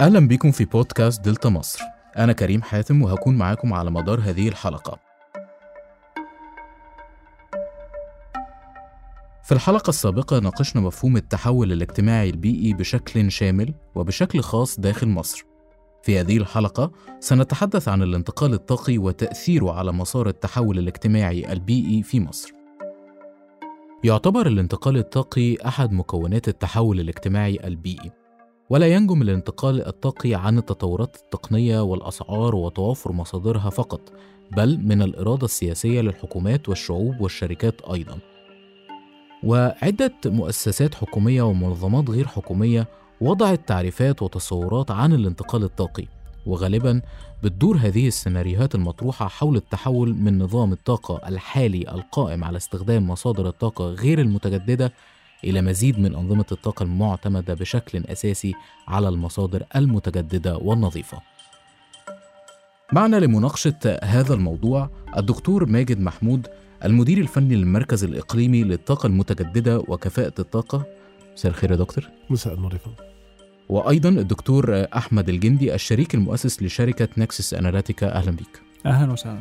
أهلا بكم في بودكاست دلتا مصر. أنا كريم حاتم وهكون معاكم على مدار هذه الحلقة. في الحلقة السابقة ناقشنا مفهوم التحول الاجتماعي البيئي بشكل شامل وبشكل خاص داخل مصر. في هذه الحلقة سنتحدث عن الانتقال الطاقي وتأثيره على مسار التحول الاجتماعي البيئي في مصر. يعتبر الانتقال الطاقي أحد مكونات التحول الاجتماعي البيئي. ولا ينجم الانتقال الطاقي عن التطورات التقنية والأسعار وتوافر مصادرها فقط بل من الإرادة السياسية للحكومات والشعوب والشركات أيضا. وعدة مؤسسات حكومية ومنظمات غير حكومية وضعت تعريفات وتصورات عن الانتقال الطاقي وغالبا بتدور هذه السيناريوهات المطروحة حول التحول من نظام الطاقة الحالي القائم على استخدام مصادر الطاقة غير المتجددة إلى مزيد من أنظمة الطاقة المعتمدة بشكل أساسي على المصادر المتجددة والنظيفة. معنا لمناقشة هذا الموضوع الدكتور ماجد محمود المدير الفني للمركز الإقليمي للطاقة المتجددة وكفاءة الطاقة. مساء الخير يا دكتور. مساء النور يا فندم. وأيضا الدكتور أحمد الجندي الشريك المؤسس لشركة نكسس أناليتيكا أهلا بك. أهلا وسهلا.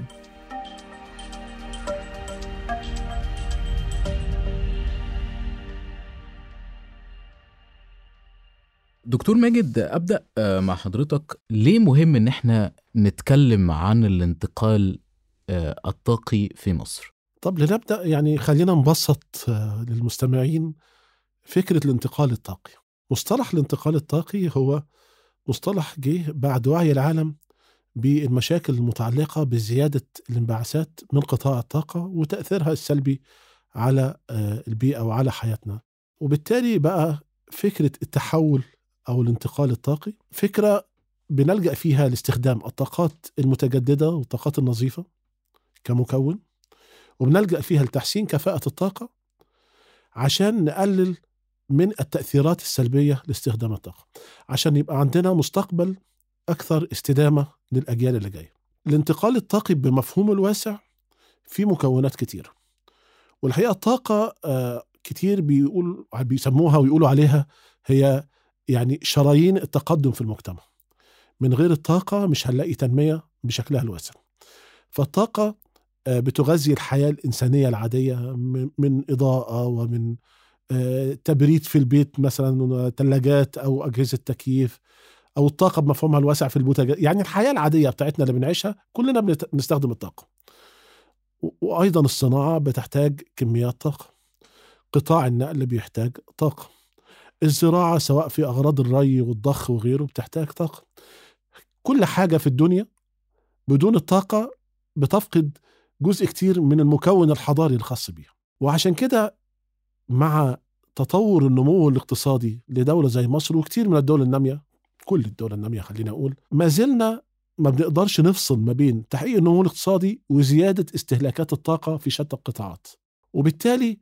دكتور ماجد أبدأ مع حضرتك. ليه مهم إن إحنا نتكلم عن الانتقال الطاقي في مصر؟ طب لنبدأ يعني خلينا نبسط للمستمعين فكرة الانتقال الطاقي. مصطلح الانتقال الطاقي هو مصطلح جه بعد وعي العالم بالمشاكل المتعلقة بزيادة الانبعاثات من قطاع الطاقة وتأثيرها السلبي على البيئة وعلى حياتنا. وبالتالي بقى فكرة التحول أو الانتقال الطاقي. فكرة بنلجأ فيها لاستخدام الطاقات المتجددة والطاقات النظيفة كمكون وبنلجأ فيها لتحسين كفاءة الطاقة عشان نقلل من التأثيرات السلبية لاستخدام الطاقة عشان يبقى عندنا مستقبل أكثر استدامة للأجيال اللي جاية. الانتقال الطاقي بمفهومه الواسع في مكونات كتير والحقيقة الطاقة آه كتير بيقول بيسموها ويقولوا عليها هي يعني شرايين التقدم في المجتمع. من غير الطاقة مش هنلاقي تنمية بشكلها الواسع. فالطاقة بتغذي الحياة الإنسانية العادية من إضاءة ومن تبريد في البيت مثلا ثلاجات أو أجهزة تكييف أو الطاقة بمفهومها الواسع في البوتاجاز يعني الحياة العادية بتاعتنا اللي بنعيشها كلنا بنستخدم الطاقة. وأيضا الصناعة بتحتاج كميات طاقة. قطاع النقل بيحتاج طاقة. الزراعة سواء في أغراض الري والضخ وغيره بتحتاج طاقة. كل حاجة في الدنيا بدون الطاقة بتفقد جزء كتير من المكون الحضاري الخاص بيها. وعشان كده مع تطور النمو الاقتصادي لدولة زي مصر وكتير من الدول النامية كل الدول النامية خلينا أقول ما زلنا ما بنقدرش نفصل ما بين تحقيق النمو الاقتصادي وزيادة استهلاكات الطاقة في شتى القطاعات. وبالتالي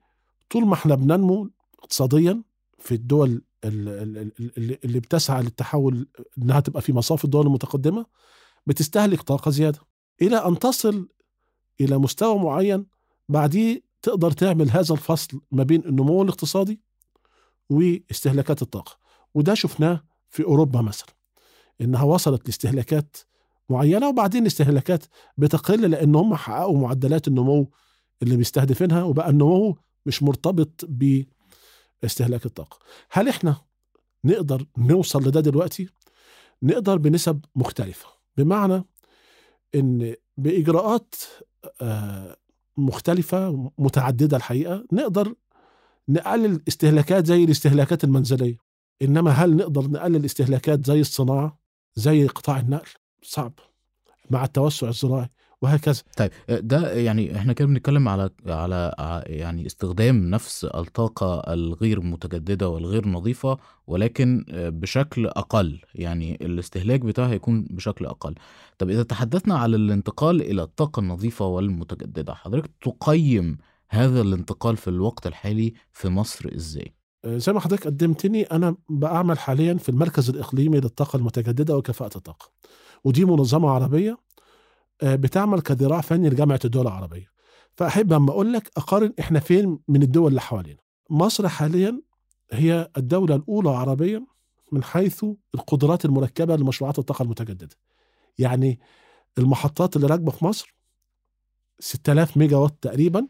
طول ما إحنا بننمو اقتصاديا في الدول اللي بتسعى للتحول إنها تبقى في مصاف الدول المتقدمة بتستهلك طاقة زيادة. إلى أن تصل إلى مستوى معين بعديه تقدر تعمل هذا الفصل ما بين النمو الاقتصادي واستهلاكات الطاقة. وده شفناه في أوروبا مثلا إنها وصلت لاستهلاكات معينة وبعدين الاستهلاكات بتقل لأن هم حققوا معدلات النمو اللي بيستهدفينها وبقى النمو مش مرتبط ب استهلاك الطاقة. هل إحنا نقدر نوصل لده دلوقتي؟ نقدر بنسب مختلفة. بمعنى إن بإجراءات مختلفة متعددة الحقيقة نقدر نقلل استهلاكات زي الاستهلاكات المنزلية. إنما هل نقدر نقلل استهلاكات زي الصناعة زي قطاع النقل؟ صعب. مع التوسع الزراعي. وهكذا. طيب ده يعني إحنا كده بنتكلم على على يعني استخدام نفس الطاقة الغير متجددة والغير نظيفة ولكن بشكل أقل. يعني الاستهلاك بتاعها هيكون بشكل أقل. طب إذا تحدثنا على الانتقال إلى الطاقة النظيفة والمتجددة حضرتك تقيم هذا الانتقال في الوقت الحالي في مصر إزاي؟ زي ما حضرتك قدمتني أنا بعمل حاليا في المركز الإقليمي للطاقة المتجددة وكفاءة الطاقة. ودي منظمة عربية بتعمل كذراع فني لجامعة الدول العربية فأحب أما أقول لك أقارن إحنا فين من الدول اللي حوالينا مصر حاليا هي الدولة الأولى عربيا من حيث القدرات المركبة لمشروعات الطاقة المتجددة. يعني المحطات اللي راكبة في مصر 6000 ميجا وات تقريبا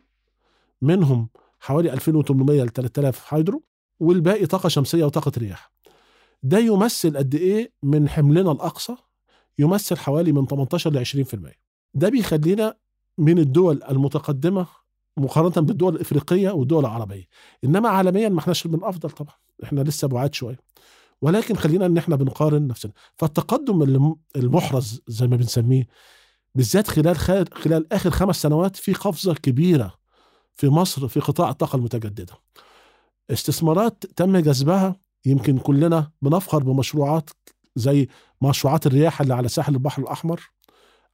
منهم حوالي 2800 ل 3000 هيدرو والباقي طاقة شمسية وطاقة رياح. ده يمثل قد إيه من حملنا الأقصى يمثل حوالي من 18 ل 20%. ده بيخلينا من الدول المتقدمة مقارنة بالدول الإفريقية والدول العربية. إنما عالميا ما إحناش من أفضل طبعا، إحنا لسه بعاد شوية. ولكن خلينا إن إحنا بنقارن نفسنا، فالتقدم الم- المحرز زي ما بنسميه بالذات خلال خلال آخر خمس سنوات في قفزة كبيرة في مصر في قطاع الطاقة المتجددة. استثمارات تم جذبها يمكن كلنا بنفخر بمشروعات زي مشروعات الرياح اللي على ساحل البحر الأحمر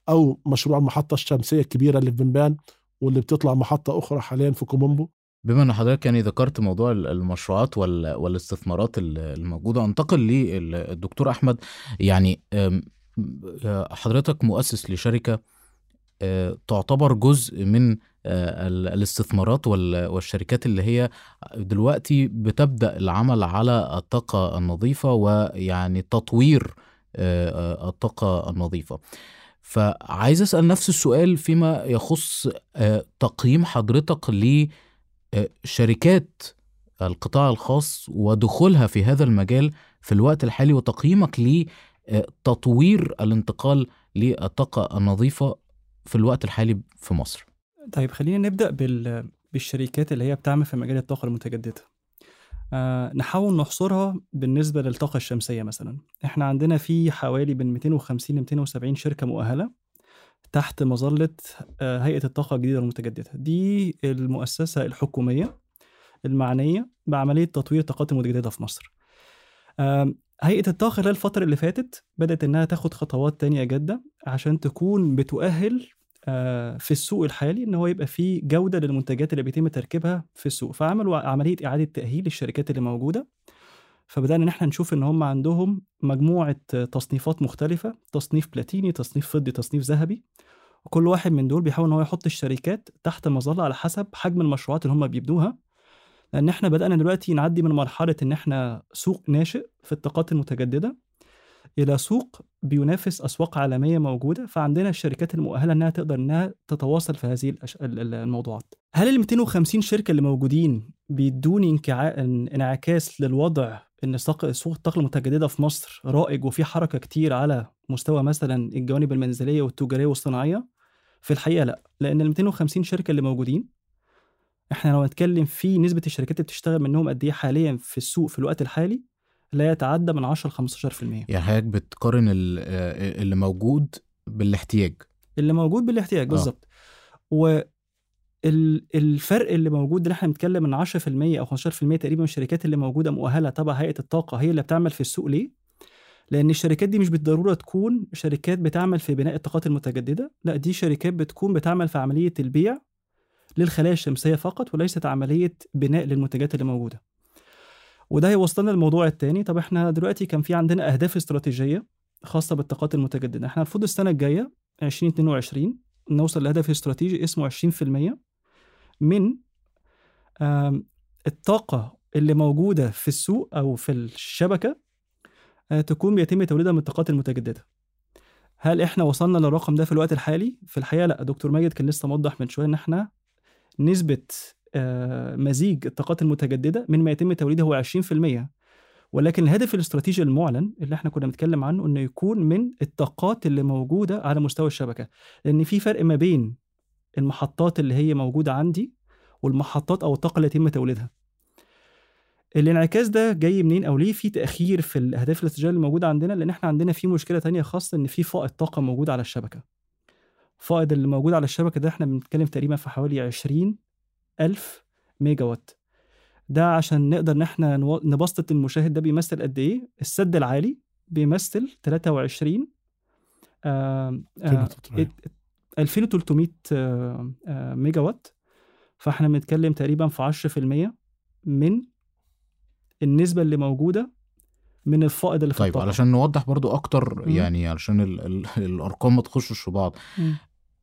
أو مشروع المحطة الشمسية الكبيرة اللي في بنبان واللي بتطلع محطة أخرى حاليا في كومومبو. بما إن حضرتك يعني ذكرت موضوع ال- المشروعات وال- والاستثمارات ال- الموجودة أنتقل للدكتور أحمد. يعني آه، حضرتك مؤسس لشركة آه، تعتبر جزء من آه، ال- الاستثمارات وال- والشركات اللي هي دلوقتي بتبدأ العمل على الطاقة النظيفة ويعني تطوير آه، آه، الطاقة النظيفة. فعايز أسأل نفس السؤال فيما يخص آه، تقييم حضرتك ل آه، شركات القطاع الخاص ودخولها في هذا المجال في الوقت الحالي وتقييمك لتطوير الانتقال للطاقة النظيفة في الوقت الحالي في مصر. طيب خلينا نبدأ بال... بالشركات اللي هي بتعمل في مجال الطاقة المتجددة. آه نحاول نحصرها بالنسبة للطاقة الشمسية مثلا. إحنا عندنا في حوالي من 250 ل 270 شركة مؤهلة تحت مظلة آه هيئة الطاقة الجديدة المتجددة. دي المؤسسة الحكومية المعنية بعملية تطوير الطاقات المتجددة في مصر. هيئة الطاقة خلال الفترة اللي فاتت بدأت إنها تاخد خطوات تانية جادة عشان تكون بتؤهل في السوق الحالي إن هو يبقى فيه جودة للمنتجات اللي بيتم تركيبها في السوق. فعملوا عملية إعادة تأهيل للشركات اللي موجودة. فبدأنا إن إحنا نشوف إن هم عندهم مجموعة تصنيفات مختلفة تصنيف بلاتيني تصنيف فضي تصنيف ذهبي. وكل واحد من دول بيحاول إن هو يحط الشركات تحت مظله على حسب حجم المشروعات اللي هم بيبنوها. لأن إحنا بدأنا دلوقتي نعدي من مرحلة إن إحنا سوق ناشئ في الطاقات المتجددة. إلى سوق بينافس أسواق عالمية موجودة فعندنا الشركات المؤهلة إنها تقدر إنها تتواصل في هذه. الموضوعات. هل ال 250 شركة اللي موجودين بيدوني. انعكاس للوضع إن سوق الطاقة المتجددة في مصر رائج وفي حركة كتير على مستوى مثلا الجوانب المنزلية والتجارية والصناعية؟ في الحقيقة لا لأن ال 250 شركة اللي موجودين إحنا لو هنتكلم في نسبة الشركات اللي بتشتغل منهم قد إيه حاليا في السوق في الوقت الحالي لا يتعدى من 10 ل 15% يعني حضرتك بتقارن اللي موجود بالاحتياج اللي موجود بالاحتياج بالظبط و الفرق اللي موجود اللي إحنا بنتكلم من 10% أو 15% تقريبا من الشركات اللي موجودة مؤهلة تبع هيئة الطاقة هي اللي بتعمل في السوق ليه؟ لأن الشركات دي مش بالضرورة تكون شركات بتعمل في بناء الطاقات المتجددة، لا دي شركات بتكون بتعمل في عملية البيع للخلايا الشمسية فقط وليست عملية بناء للمنتجات اللي موجودة. وده هيوصلنا للموضوع الثاني طب إحنا دلوقتي كان في عندنا أهداف استراتيجية خاصة بالطاقات المتجددة. إحنا المفروض السنة الجاية 2022 نوصل لهدف استراتيجي اسمه 20% من الطاقة اللي موجودة في السوق أو في الشبكة تكون بيتم توليدها من الطاقات المتجددة. هل إحنا وصلنا للرقم ده في الوقت الحالي؟ في الحقيقة لا. دكتور ماجد كان لسه موضح من شوية إن إحنا نسبة مزيج الطاقات المتجددة من ما يتم توليده هو 20% ولكن الهدف الاستراتيجي المعلن اللي إحنا كنا بنتكلم عنه إنه يكون من الطاقات اللي موجودة على مستوى الشبكة. لأن في فرق ما بين المحطات اللي هي موجودة عندي والمحطات أو الطاقة اللي يتم توليدها. الانعكاس ده جاي منين أو ليه في تأخير في الأهداف الاستراتيجية اللي موجودة عندنا؟ لأن إحنا عندنا في مشكلة تانية خاصة إن في فائض طاقة موجود على الشبكة. فائض اللي موجود على الشبكة ده إحنا بنتكلم تقريبا في حوالي 20 ألف ميجا وات ده عشان نقدر إن إحنا نبسط المشاهد ده بيمثل قد إيه؟ السد العالي بيمثل 23 آه آه 2300 آه آه ميجا وات فإحنا بنتكلم تقريبا في 10% من النسبة اللي موجودة من الفائض اللي في طيب الطاقة. علشان نوضح برضو أكتر م. يعني علشان ال ال الأرقام ما تخشش في بعض.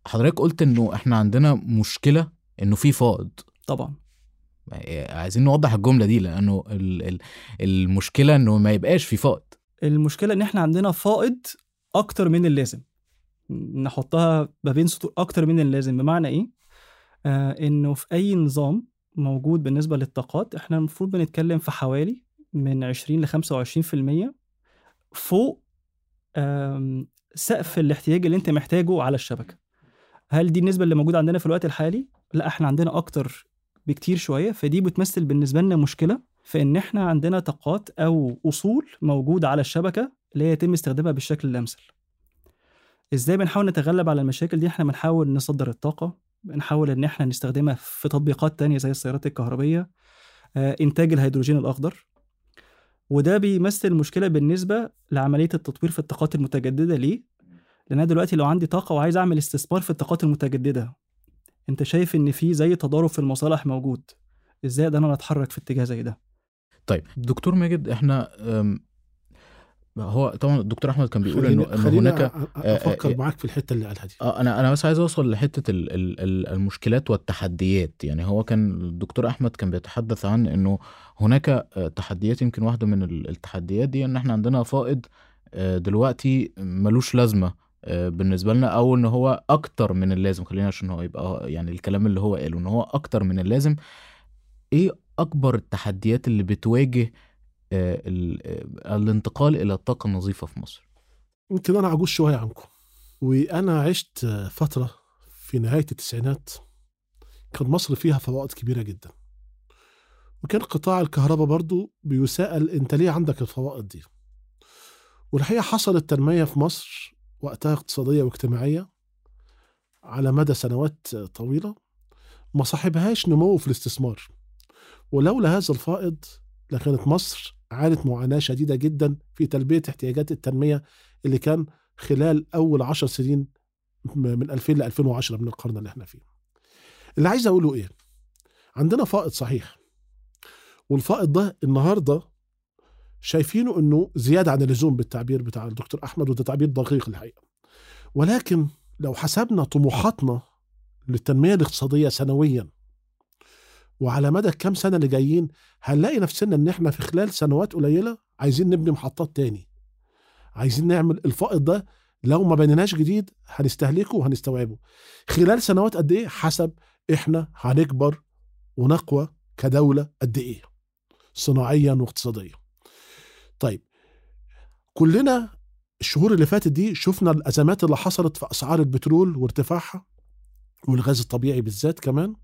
حضرتك قلت إنه إحنا عندنا مشكلة إنه في فائض. طبعا. عايزين نوضح الجملة دي لأنه ال- ال- المشكلة إنه ما يبقاش في فائض. المشكلة إن إحنا عندنا فائض أكتر من اللازم. نحطها ما بين سطور أكتر من اللازم. بمعنى إيه؟ آه إنه في أي نظام موجود بالنسبة للطاقات إحنا المفروض بنتكلم في حوالي من 20 ل 25% فوق سقف الاحتياج اللي أنت محتاجه على الشبكة. هل دي النسبة اللي موجودة عندنا في الوقت الحالي؟ لا إحنا عندنا أكتر بكتير شوية فدي بتمثل بالنسبة لنا مشكلة في ان إحنا عندنا طاقات أو اصول موجودة على الشبكة اللي هي يتم استخدامها بالشكل الامثل. إزاي بنحاول نتغلب على المشاكل دي؟ إحنا بنحاول نصدر الطاقة بنحاول ان إحنا نستخدمها في تطبيقات تانية زي السيارات الكهربيه آه، انتاج الهيدروجين الاخضر. وده بيمثل مشكلة بالنسبة لعملية التطوير في الطاقات المتجددة. ليه؟ لأن أنا دلوقتي لو عندي طاقة وعايز أعمل استثمار في الطاقات المتجددة أنت شايف إن في زي تضارب في المصالح موجود. إزاي أقدر أنا أتحرك في اتجاه زي ده؟ طيب دكتور ماجد إحنا هو طبعا الدكتور أحمد كان بيقول إنه هناك أ- أ- أفكر آه، معاك في الحتة اللي قالها دي. آه أنا أنا بس عايز أوصل لحتة ال ال ال المشكلات والتحديات. يعني هو كان الدكتور أحمد كان بيتحدث عن إنه هناك آه، تحديات يمكن واحدة من ال- التحديات دي إن إحنا عندنا فائض آه، دلوقتي ملوش لازمة. آه، بالنسبة لنا أو إن هو أكتر من اللازم. خلينا عشان هو يبقى يعني الكلام اللي هو قاله إن هو أكتر من اللازم. إيه أكبر التحديات اللي بتواجه آه، آه، الانتقال إلى الطاقة النظيفة في مصر؟ يمكن أنا عجوز شوية عنكم. وأنا عشت فترة في نهاية التسعينات كان مصر فيها فوائد كبيرة جدا. وكان قطاع الكهرباء برضو بيسأل أنت ليه عندك الفوائد دي؟ والحقيقة حصلت تنمية في مصر وقتها اقتصادية واجتماعية على مدى سنوات طويلة ما صاحبهاش نمو في الاستثمار ولولا هذا الفائض لكانت مصر عانت معاناة شديدة جدا في تلبية احتياجات التنمية اللي كان خلال أول عشر سنين من 2000 ل 2010 من القرن اللي إحنا فيه. اللي عايز أقوله إيه؟ عندنا فائض صحيح. والفائض ده النهارده شايفينه إنه زيادة عن اللزوم بالتعبير بتاع الدكتور أحمد وده تعبير دقيق الحقيقة. ولكن لو حسبنا طموحاتنا للتنمية الاقتصادية سنويا وعلى مدى الكام سنة اللي جايين هنلاقي نفسنا إن إحنا في خلال سنوات قليلة عايزين نبني محطات تاني. عايزين نعمل الفائض ده لو ما بنيناش جديد هنستهلكه وهنستوعبه خلال سنوات قد إيه حسب إحنا هنكبر ونقوى كدولة قد إيه صناعيا واقتصاديا طيب كلنا الشهور اللي فاتت دي شفنا الأزمات اللي حصلت في أسعار البترول وارتفاعها والغاز الطبيعي بالذات كمان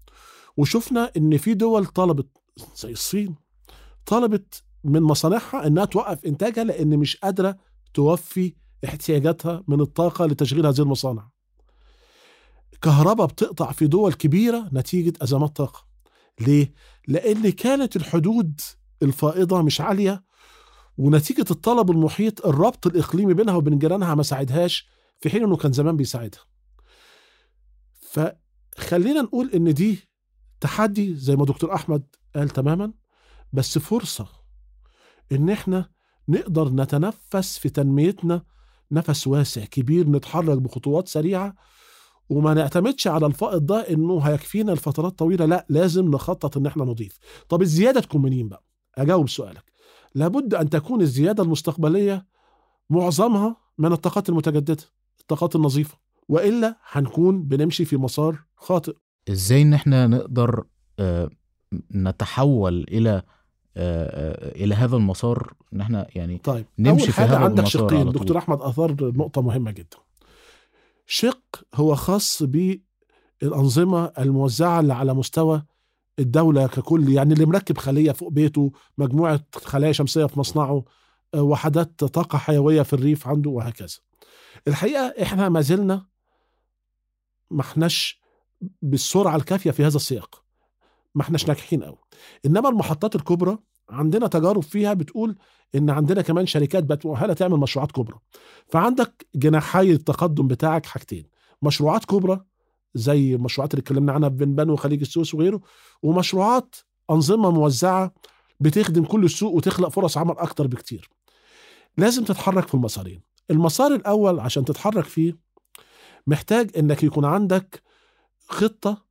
وشفنا إن في دول طلبت زي الصين طلبت من مصانعها إنها توقف إنتاجها لأن مش قادرة توفي احتياجاتها من الطاقة لتشغيل هذه المصانع كهرباء بتقطع في دول كبيرة نتيجة أزمات طاقة ليه؟ لأن كانت الحدود الفائضة مش عالية ونتيجة الطلب المحيط الربط الإقليمي بينها وبين جيرانها ما ساعدهاش في حين أنه كان زمان بيساعدها. فخلينا نقول إن دي تحدي زي ما دكتور أحمد قال تماما بس فرصة إن إحنا نقدر نتنفس في تنميتنا نفس واسع كبير نتحرك بخطوات سريعة وما نعتمدش على الفائض ده إنه هيكفينا لفترات طويلة لا لازم نخطط إن إحنا نضيف. طب الزيادة تكون منين بقى؟ أجاوب سؤالك. لابد أن تكون الزيادة المستقبلية معظمها من الطاقات المتجددة الطاقات النظيفة وإلا هنكون بنمشي في مسار خاطئ. إزاي إن إحنا نقدر آه، نتحول إلى آه، آه، إلى هذا المسار؟ إن إحنا يعني طيب نمشي أول في حاجة هذا عندك المسار شقين. دكتور أحمد أثار نقطة مهمة جدا. شق هو خاص بالأنظمة الموزعة اللي على مستوى الدولة ككل يعني اللي مركب خلية فوق بيته مجموعة خلايا شمسية في مصنعه آه، وحدات طاقة حيوية في الريف عنده وهكذا. الحقيقة إحنا ما زلنا ما إحناش بالسرعة الكافية في هذا السياق. ما إحناش ناجحين قوي إنما المحطات الكبرى عندنا تجارب فيها بتقول إن عندنا كمان شركات بقت مؤهلة تعمل مشروعات كبرى. فعندك جناحي التقدم بتاعك حاجتين. مشروعات كبرى زي المشروعات اللي اتكلمنا عنها في بنبان وخليج السويس وغيره ومشروعات أنظمة موزعة بتخدم كل السوق وتخلق فرص عمل أكتر بكتير. لازم تتحرك في المسارين. المسار الأول عشان تتحرك فيه محتاج إنك يكون عندك خطة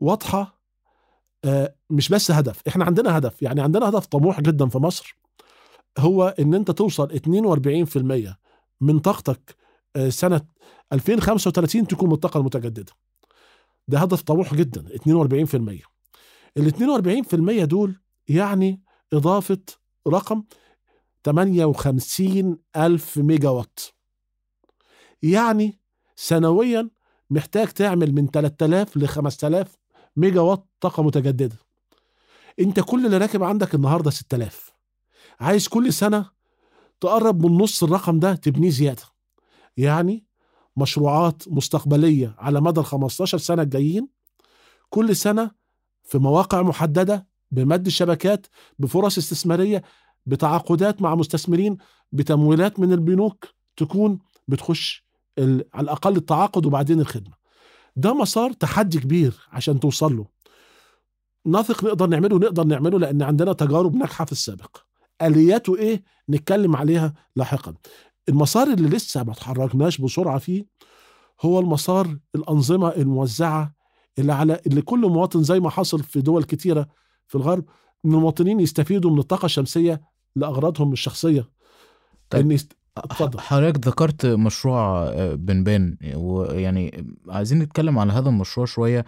واضحة آه، مش بس هدف. إحنا عندنا هدف يعني عندنا هدف طموح جدا في مصر. هو إن أنت توصل 42% من طاقتك سنة 2035 تكون من الطاقه المتجددة. ده هدف طموح جدا 42% ال 42% دول يعني إضافة رقم 58 ألف ميجا وات يعني سنويا محتاج تعمل من 3000 ل 5000 ميجا وات طاقة متجددة. أنت كل اللي راكب عندك النهاردة 6000 عايز كل سنة تقرب من نص الرقم ده تبنيه زيادة. يعني مشروعات مستقبلية على مدى ال 15 سنة الجايين كل سنة في مواقع محددة بمد الشبكات بفرص استثمارية بتعاقدات مع مستثمرين بتمويلات من البنوك تكون بتخش على الأقل التعاقد وبعدين الخدمة. ده مسار تحدي كبير عشان توصل له. نثق نقدر نعمله نقدر نعمله لأن عندنا تجارب ناجحة في السابق. آلياته إيه؟ نتكلم عليها لاحقا. المسار اللي لسه ما اتحركناش بسرعة فيه هو المسار الأنظمة الموزعة اللي على اللي كل مواطن زي ما حصل في دول كتيرة في الغرب ان المواطنين يستفيدوا من الطاقة الشمسية لأغراضهم الشخصية طيب. يست... اتفضل. حضرتك ذكرت مشروع آه، بنبان ويعني عايزين نتكلم على هذا المشروع شوية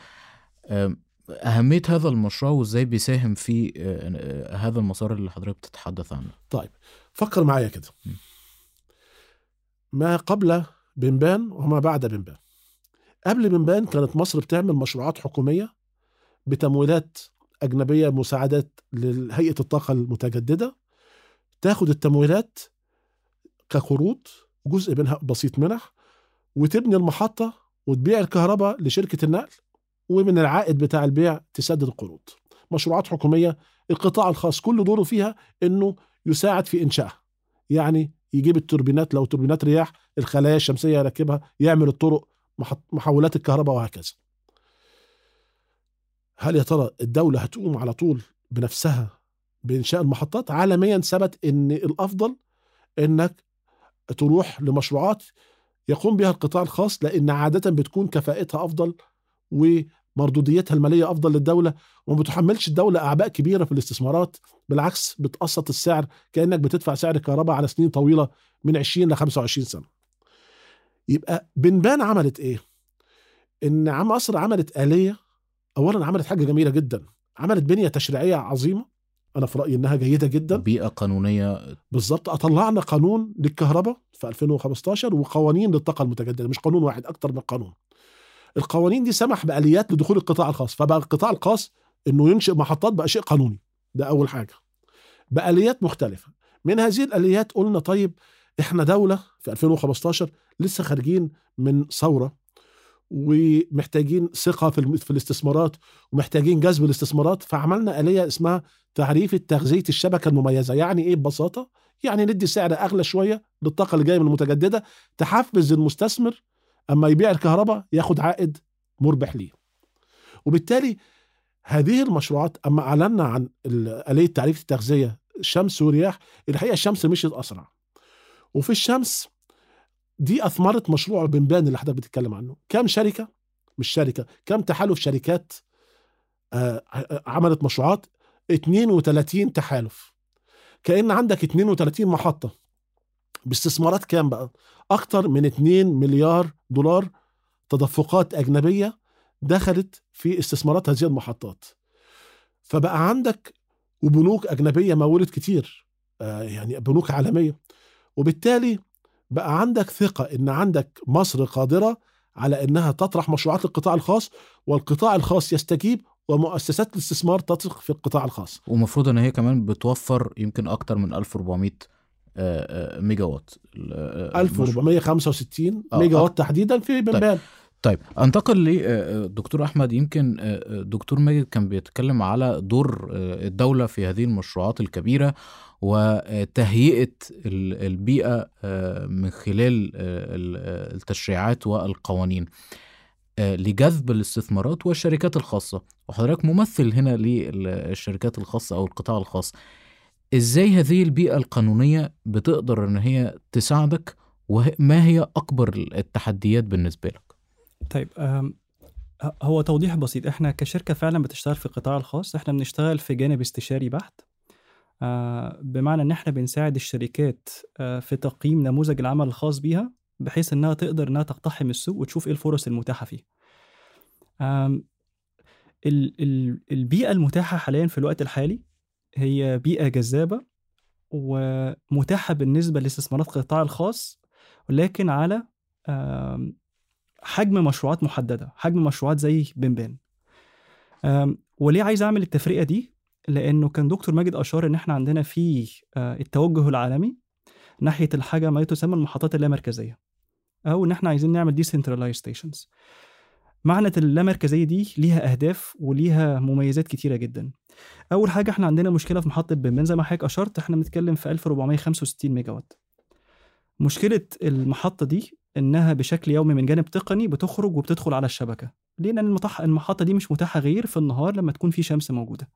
آه، أهمية هذا المشروع وإزاي بيساهم في آه، آه، هذا المسار اللي حضرتك بتتحدث عنه طيب فكر معايا كده م. ما قبل بنبان وما بعد بنبان قبل بنبان كانت مصر بتعمل مشروعات حكومية بتمويلات أجنبية مساعدات لهيئة الطاقة المتجددة. تاخد التمويلات كقروض جزء منها بسيط منح وتبني المحطة وتبيع الكهرباء لشركة النقل ومن العائد بتاع البيع تسدد القروض. مشروعات حكومية القطاع الخاص كل دوره فيها إنه يساعد في إنشائها. يعني يجيب التوربينات لو توربينات رياح الخلايا الشمسية يركبها يعمل الطرق محولات الكهرباء وهكذا. هل يا ترى الدولة هتقوم على طول بنفسها بإنشاء المحطات؟ عالميا ثبت إن الأفضل إنك تروح لمشروعات يقوم بها القطاع الخاص لأن عادة بتكون كفاءتها أفضل ومردوديتها المالية أفضل للدولة وما بتحملش الدولة أعباء كبيرة في الاستثمارات بالعكس بتقسط السعر كأنك بتدفع سعر الكهرباء على سنين طويلة من 20 ل 25 سنة. يبقى بنبان عملت إيه؟ إن عم مصر عملت آلية اولا عملت حاجة جميلة جدا عملت بنية تشريعية عظيمة أنا في رأيي إنها جيدة جدا بيئة قانونية بالظبط طلعنا قانون للكهرباء في 2015 وقوانين للطاقة المتجددة مش قانون واحد أكتر من قانون القوانين دي سمح بآليات لدخول القطاع الخاص فبقى القطاع الخاص إنه ينشئ محطات بقى شيء قانوني. ده أول حاجة. بآليات مختلفة. من هذه الآليات قلنا طيب إحنا دولة في 2015 لسه خارجين من ثورة ومحتاجين ثقة في الاستثمارات ومحتاجين جذب الاستثمارات فعملنا آلية اسمها تعريف تغذيه الشبكة المميزة. يعني إيه ببساطة؟ يعني ندي سعر أغلى شوية للطاقة اللي جاية من المتجددة تحفز المستثمر أما يبيع الكهرباء ياخد عائد مربح ليه. وبالتالي هذه المشروعات أما أعلنا عن ال- آلية تعريف التغذية شمس ورياح الحقيقة الشمس مشيت أسرع. وفي الشمس دي أثمرت مشروع بنبان اللي حضرتك بتتكلم عنه. كام شركة؟ مش شركة كام تحالف شركات آه، ع- عملت مشروعات؟ 32 تحالف. كأن عندك 32 محطة. باستثمارات كام بقى؟ أكتر من 2 مليار دولار تدفقات أجنبية دخلت في استثمارات هذه المحطات. فبقى عندك وبنوك أجنبية مولت كتير آه، يعني بنوك عالمية. وبالتالي بقى عندك ثقة إن عندك مصر قادرة على إنها تطرح مشروعات للقطاع الخاص والقطاع الخاص يستجيب ومؤسسات الاستثمار تثق في القطاع الخاص. ومفروض إن هي كمان بتوفر يمكن أكتر من 1400 آه، آه، ميجا وات ال- آه، المشروع. 1465 آه، ميجا آه. وات تحديدا في بنبان طيب أنتقل لدكتور أحمد. يمكن آه، آه، دكتور ماجد كان بيتكلم على دور آه، الدولة في هذه المشروعات الكبيرة وتهيئة ال- البيئة آه، من خلال آه، ال- آه، التشريعات والقوانين. آه، لجذب الاستثمارات والشركات الخاصة. وحضرتك ممثل هنا للشركات الخاصة أو القطاع الخاص. إزاي هذه البيئة القانونية بتقدر إن هي تساعدك؟ وما هي أكبر التحديات بالنسبة لك؟ طيب هو توضيح بسيط. إحنا كشركة فعلا بتشتغل في القطاع الخاص. إحنا بنشتغل في جانب استشاري بحت. آه، بمعنى إن إحنا بنساعد الشركات آه، في تقييم نموذج العمل الخاص بيها بحيث إنها تقدر إنها تقتحم السوق وتشوف إيه الفرص المتاحة فيه. آم، ال- ال- البيئة المتاحة حاليا في الوقت الحالي هي بيئة جذابة ومتاحة بالنسبة لاستثمارات القطاع الخاص ولكن على حجم مشروعات محددة حجم مشروعات زي بنبان. وليه عايز أعمل التفرقة دي؟ لأنه كان دكتور ماجد أشار إن إحنا عندنا في آه، التوجه العالمي ناحية الحاجة ما تسمى المحطات اللامركزية أو إن إحنا عايزين نعمل decentralized stations. معنى اللامركزيه دي ليها أهداف وليها مميزات كتيرة جدا. أول حاجة إحنا عندنا مشكلة في محطة بنبان زي ما حضرتك أشرت إحنا بنتكلم في 1465 ميجا وات مشكلة المحطة دي إنها بشكل يومي من جانب تقني بتخرج وبتدخل على الشبكة. ليه؟ لأن المحطة دي مش متاحة غير في النهار لما تكون في شمس موجودة.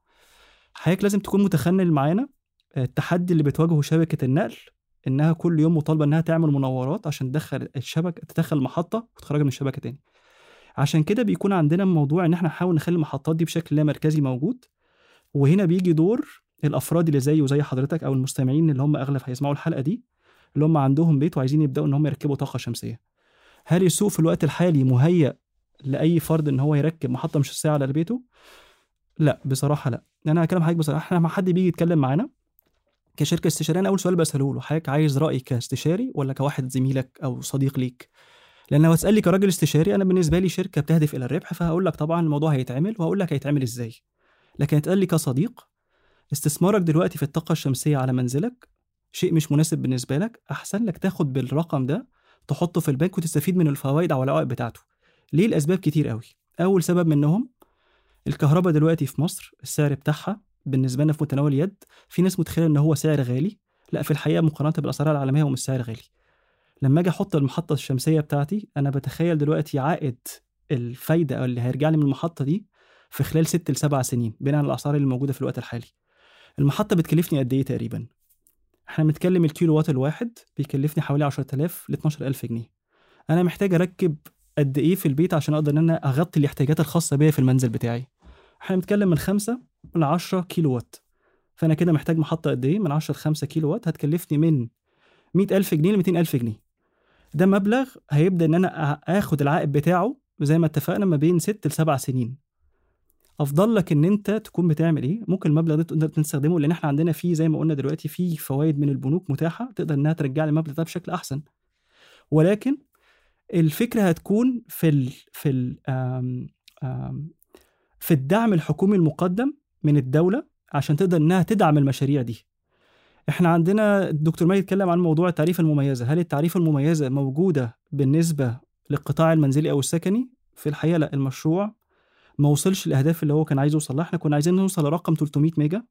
حضرتك لازم تكون متخنل معانا. التحدي اللي بتواجهه شبكة النقل إنها كل يوم مطالبة إنها تعمل منورات عشان تدخل الشبكة تدخل المحطة وتخرجها من الشبكة تاني. عشان كده بيكون عندنا موضوع إن إحنا نحاول نخلي المحطات دي بشكل لا مركزي موجود. وهنا بيجي دور الأفراد اللي زي وزي حضرتك أو المستمعين اللي هم أغلب هيسمعوا الحلقة دي اللي هم عندهم بيت وعايزين يبدأوا إن هم يركبوا طاقة شمسية. هل السوق في الوقت الحالي مهيأ لأي فرد إن هو يركب محطة شمسيه على بيته؟ لا بصراحة لا. أنا هكلم حضرتك بصراحة إحنا لما حد بيجي يتكلم معانا كشركة استشارية أنا أول سؤال بسأله له حضرتك عايز رأي كاستشاري ولا كواحد زميلك أو صديق ليك؟ لأن لو هتسألني كراجل استشاري أنا بالنسبة لي شركة بتهدف إلى الربح فهقول لك طبعا الموضوع هيتعمل وهقول لك هيتعمل إزاي. لكن اتقال لي كصديق استثمارك دلوقتي في الطاقة الشمسية على منزلك شيء مش مناسب بالنسبة لك أحسن لك تاخد بالرقم ده تحطه في البنك وتستفيد من الفوائد أو العوائد بتاعته. ليه الاسباب كتير قوي أول سبب منهم الكهرباء دلوقتي في مصر السعر بتاعها بالنسبة لنا في متناول اليد في ناس متخيلة إن هو سعر غالي لأ في الحقيقة مقارنة بالأسعار العالمية هو مش سعر غالي. لما آجي أحط المحطة الشمسية بتاعتي أنا بتخيل دلوقتي عائد الفايدة أو اللي هيرجع لي من المحطة دي في خلال ست لسبع سنين بناء على الأسعار اللي موجودة في الوقت الحالي. المحطة بتكلفني قد إيه تقريبا؟ إحنا بنتكلم الكيلو وات الواحد بيكلفني حوالي 10000 ل 12000 جنيه. أنا محتاج أركب قد إيه في البيت عشان أقدر إن أنا أغطي الاحتياجات الخاصة بيا في المنزل بتاعي. إحنا بنتكلم من 5 ل 10 كيلو وات. فأنا كده محتاج محطة قد إيه؟ من 10 ل 5 كيلو وات هتكلفني من 100000 جنيه ل 200000 جنيه. ده مبلغ هيبدأ إن أنا آخد العائد بتاعه زي ما اتفقنا ما بين 6 ل 7 سنين. أفضل لك إن أنت تكون بتعمل إيه؟ ممكن المبلغ ده تقدر تستخدمه لأن إحنا عندنا فيه زي ما قلنا دلوقتي في فوائد من البنوك متاحة تقدر إنها ترجع لي المبلغ ده بشكل أحسن. ولكن الفكرة هتكون في ال في ال آم آم في الدعم الحكومي المقدم من الدولة عشان تقدر إنها تدعم المشاريع دي. إحنا عندنا الدكتور ماجد اتكلم عن موضوع التعريفة المميزة. هل التعريفة المميزة موجودة بالنسبة للقطاع المنزلي أو السكني؟ في الحقيقة لا المشروع ما وصلش الاهداف اللي هو كان عايز يوصل لها. إحنا كنا عايزين نوصل لرقم 300 ميجا.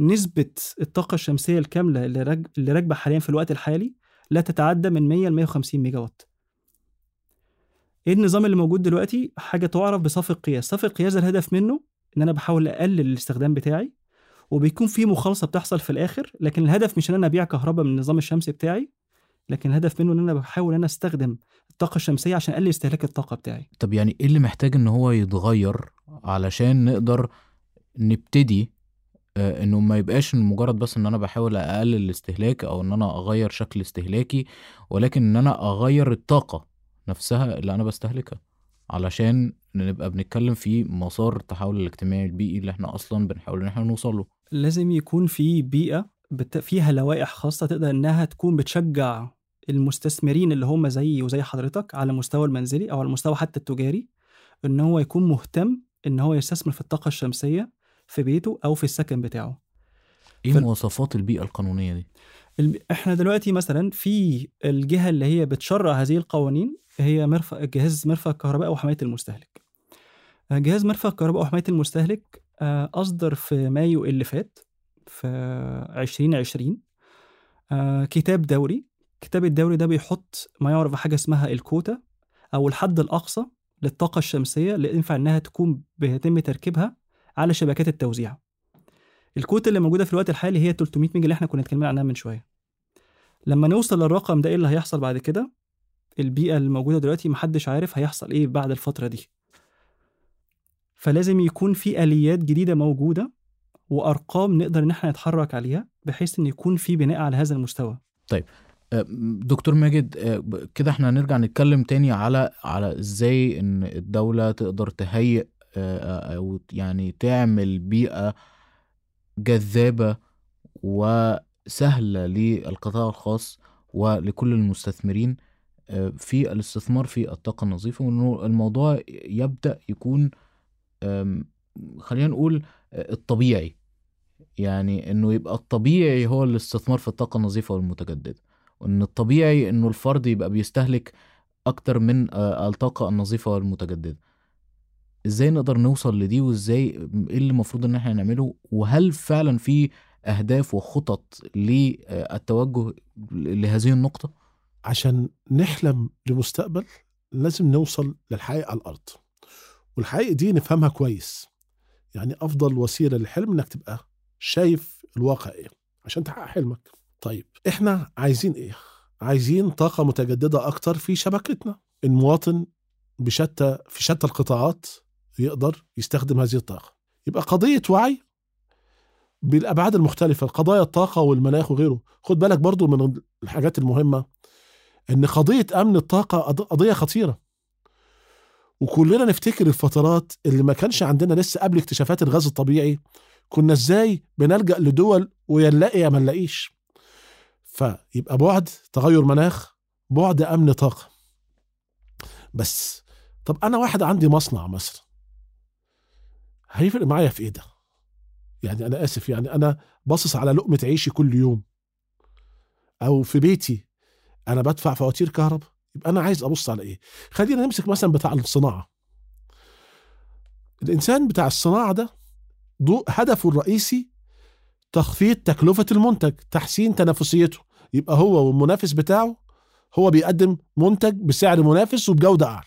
نسبة الطاقة الشمسية الكاملة اللي. اللي راكبة حاليا في الوقت الحالي لا تتعدى من 100 ل 150 ميجا وات إيه النظام اللي موجود دلوقتي؟ حاجة تعرف بصف القياس. صف القياس الهدف منه إن أنا بحاول أقلل الاستخدام بتاعي وبيكون في مخالصة بتحصل في الآخر لكن الهدف مش إن أنا أبيع كهرباء من النظام الشمسي بتاعي. لكن الهدف منه إن أنا بحاول إن أنا أستخدم الطاقة الشمسية عشان أقلل استهلاك الطاقة بتاعي. طب يعني إيه اللي محتاج إن هو يتغير علشان نقدر نبتدي آه، إنه ما يبقاش مجرد بس إن أنا بحاول أقلل الاستهلاك أو إن أنا أغير شكل استهلاكي ولكن إن أنا أغير الطاقة نفسها اللي أنا بستهلكها علشان نبقى بنتكلم في مسار التحول الاجتماعي البيئي اللي إحنا أصلا بنحاول إن إحنا نوصل له. لازم يكون في بيئة بت... فيها لوائح خاصة تقدر إنها تكون بتشجع المستثمرين اللي هم زيي وزي حضرتك على المستوى المنزلي أو على المستوى حتى التجاري إن هو يكون مهتم إن هو يستثمر في الطاقة الشمسية في بيته أو في السكن بتاعه. إيه مواصفات البيئة القانونية دي؟ الب- إحنا دلوقتي مثلا في الجهة اللي هي بتشرع هذه القوانين هي مرفق جهاز مرفق الكهرباء وحماية المستهلك. آه، جهاز مرفق الكهرباء وحماية المستهلك آه، أصدر في مايو اللي فات في 2020 آه، كتاب دوري. الكتاب الدوري ده بيحط ما يعرف بحاجه اسمها الكوتا أو الحد الأقصى للطاقة الشمسية اللي ينفع إنها تكون بيتم تركيبها على شبكات التوزيع. الكوتا اللي موجودة في الوقت الحالي هي 300 ميجا اللي إحنا كنا اتكلمنا عنها من شوية. لما نوصل للرقم ده إيه اللي هيحصل بعد كده؟ البيئة اللي موجودة دلوقتي محدش عارف هيحصل إيه بعد الفترة دي. فلازم يكون في آليات جديدة موجودة وأرقام نقدر إن إحنا نتحرك عليها بحيث إن يكون في بناء على هذا المستوى. آه، دكتور ماجد آه، كده إحنا هنرجع نتكلم تاني على على إزاي ان الدولة تقدر تهيئ آه، أو يعني تعمل بيئة جذابة وسهلة للقطاع الخاص ولكل المستثمرين آه، في الاستثمار في الطاقة النظيفة وإنه الموضوع يبدأ يكون خلينا نقول آه، الطبيعي. يعني إنه يبقى الطبيعي هو الاستثمار في الطاقة النظيفة والمتجددة. وإن الطبيعي إنه الفرد يبقى بيستهلك أكتر من آه، الطاقة النظيفة والمتجددة. إزاي نقدر نوصل لدي وإزاي إيه اللي المفروض إن إحنا نعمله؟ وهل فعلا في أهداف وخطط للتوجه لهذه النقطة؟ عشان نحلم لمستقبل لازم نوصل للحقيقة على الأرض. والحقيقة دي نفهمها كويس. يعني أفضل وسيلة للحلم إنك تبقى شايف الواقع إيه عشان تحقق حلمك. طيب إحنا عايزين إيه؟ عايزين طاقة متجددة أكتر في شبكتنا. المواطن بشتى في شتى القطاعات يقدر يستخدم هذه الطاقة. يبقى قضية وعي بالأبعاد المختلفة قضايا الطاقة والمناخ وغيره. خد بالك برضو من الحاجات المهمة إن قضية أمن الطاقة قض- قضية خطيرة. وكلنا نفتكر الفترات اللي ما كانش عندنا لسه قبل اكتشافات الغاز الطبيعي كنا إزاي بنلجأ لدول ويا نلاقي يا ما نلاقيش. فيبقى بعد تغير مناخ بعد أمن طاقة. بس طب أنا واحد عندي مصنع مثلا هيفرق معايا في إيه ده؟ يعني أنا آسف يعني أنا باصص على لقمة عيشي كل يوم. أو في بيتي أنا بدفع فواتير كهرباء يبقى أنا عايز أبص على إيه؟ خلينا نمسك مثلا بتاع الصناعة. الإنسان بتاع الصناعة ده هدفه الرئيسي تخفيض تكلفة المنتج تحسين تنافسيته. يبقى هو والمنافس بتاعه هو بيقدم منتج بسعر منافس وبجودة أعلى.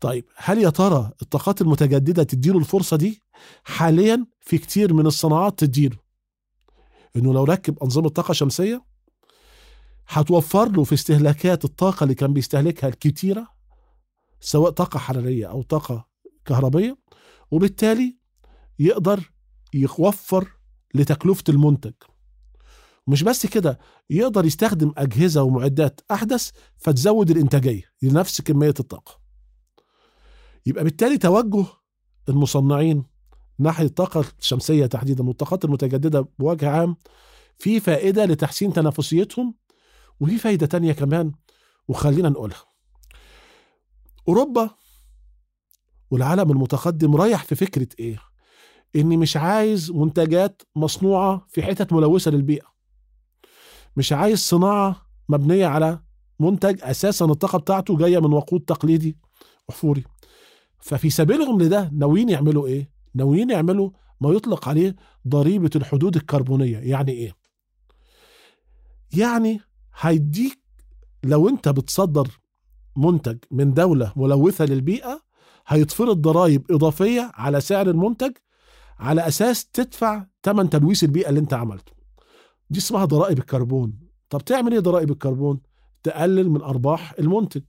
طيب هل يا ترى الطاقات المتجددة تديله الفرصة دي؟ حاليا في كتير من الصناعات تديله. إنه لو ركب أنظمة طاقة شمسية هتوفر له في استهلاكات الطاقة اللي كان بيستهلكها الكتيرة سواء طاقة حرارية أو طاقة كهربية وبالتالي يقدر يوفر لتكلفة المنتج. مش بس كده يقدر يستخدم أجهزة ومعدات أحدث فتزود الإنتاجية لنفس كمية الطاقة. يبقى بالتالي توجه المصنعين ناحية الطاقة الشمسية تحديدا والطاقات المتجددة بوجه عام في فائدة لتحسين تنافسيتهم وفي فايدة تانية كمان وخلينا نقولها. أوروبا والعالم المتقدم رايح في فكرة إيه؟ إني مش عايز منتجات مصنوعة في حتت ملوثة للبيئة مش عايز صناعة مبنية على منتج أساسا الطاقة بتاعته جاية من وقود تقليدي أحفوري ففي سبيلهم لده ناويين يعملوا إيه؟ ناويين يعملوا ما يطلق عليه ضريبة الحدود الكربونية يعني إيه؟ يعني هيديك لو أنت بتصدر منتج من دولة ملوثة للبيئة هيتفرض ضرائب إضافية على سعر المنتج على أساس تدفع ثمن تلويث البيئة اللي أنت عملته. دي اسمها ضرائب الكربون. طب تعمل إيه ضرائب الكربون؟ تقلل من أرباح المنتج.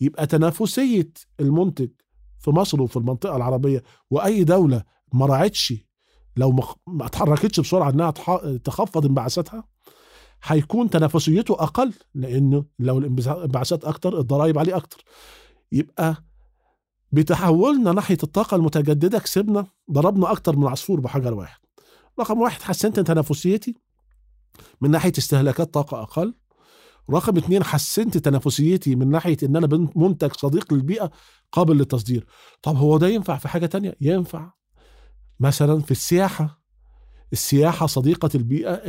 يبقى تنافسية المنتج في مصر وفي المنطقة العربية وأي دولة ما راعتش لو ما- اتحركتش بسرعة إنها تخفض انبعاثاتها هيكون تنافسيته أقل لأنه لو الانبعاثات أكتر الضرائب عليه أكتر. يبقى بتحولنا ناحية الطاقة المتجددة كسبنا ضربنا أكتر من عصفور بحجر واحد. رقم واحد حسنت تنافسيتي. من ناحية استهلاكات طاقة أقل. رقم اتنين حسنت تنافسيتي من ناحية إن أنا منتج صديق للبيئة قابل للتصدير. طب هو ده ينفع في حاجة تانية؟ ينفع. مثلا في السياحة. السياحة صديقة البيئة.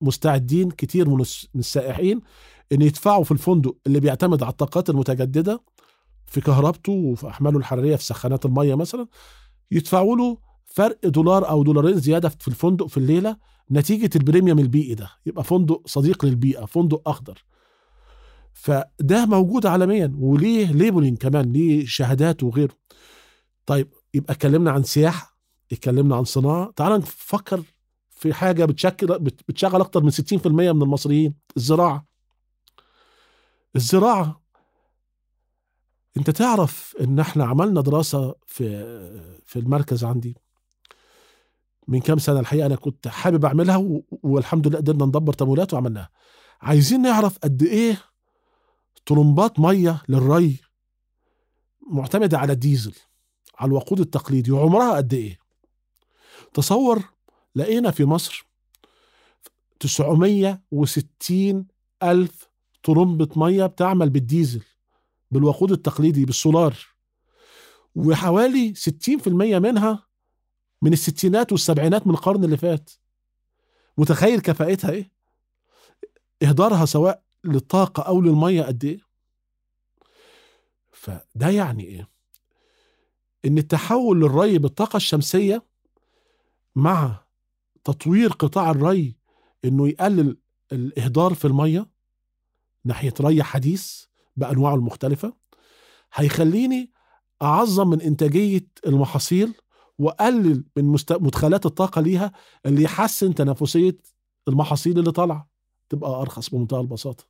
مستعدين كتير من السائحين إن يدفعوا في الفندق اللي بيعتمد على الطاقات المتجددة. في كهربته وفي أحماله الحرارية في سخانات المية مثلا يدفعوا له فرق دولار أو دولارين زيادة في الفندق في الليلة نتيجة البريميوم البيئي ده. يبقى فندق صديق للبيئة فندق أخضر. فده موجود عالميا وليه ليبلين كمان ليه شهادات وغيره. طيب يبقى اتكلمنا عن سياحة اتكلمنا عن صناعة. تعال نفكر في حاجة بتشكل بت- بتشغل أكتر من 60% من المصريين. الزراعة. الزراعة انت تعرف ان إحنا عملنا دراسة في في المركز عندي من كام سنة الحقيقة أنا كنت حابب أعملها والحمد لله قدرنا ندبر تمويلات وعملناها. عايزين نعرف قد إيه طرمبات مية للري معتمدة على الديزل على الوقود التقليدي وعمرها قد إيه؟ تصور لقينا في مصر 960 ألف طرمبة مية بتعمل بالديزل. بالوقود التقليدي بالسولار. وحوالي 60% منها من الستينات والسبعينات من القرن اللي فات. متخيل كفاءتها إيه؟ إهدارها سواء للطاقة أو للمية قد إيه؟ فده يعني إيه؟ إن التحول للري بالطاقة الشمسية مع تطوير قطاع الري إنه يقلل الإهدار في المية ناحية ري حديث بأنواعه المختلفة هيخليني أعظم من إنتاجية المحاصيل وأقلل من مست... مدخلات الطاقة ليها اللي يحسن تنافسية المحاصيل اللي طالعة. تبقى أرخص بمنتهى البساطة.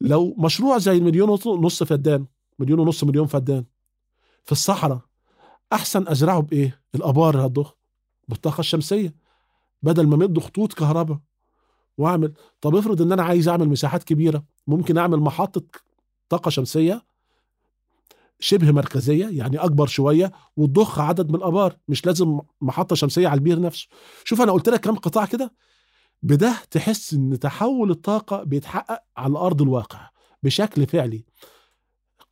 لو مشروع زي المليون ونص فدان مليون ونص مليون فدان في الصحراء أحسن أزرعه بإيه؟ الآبار هتضخ بالطاقة الشمسية. بدل ما مد خطوط كهرباء وأعمل طب افرض إن أنا عايز أعمل مساحات كبيرة ممكن أعمل محطة طاقة شمسية شبه مركزية يعني أكبر شوية وتضخ عدد من الآبار مش لازم محطة شمسية على البير نفسه. شوف أنا قلت لك كام قطاع كده؟ بده تحس إن تحول الطاقة بيتحقق على أرض الواقع بشكل فعلي.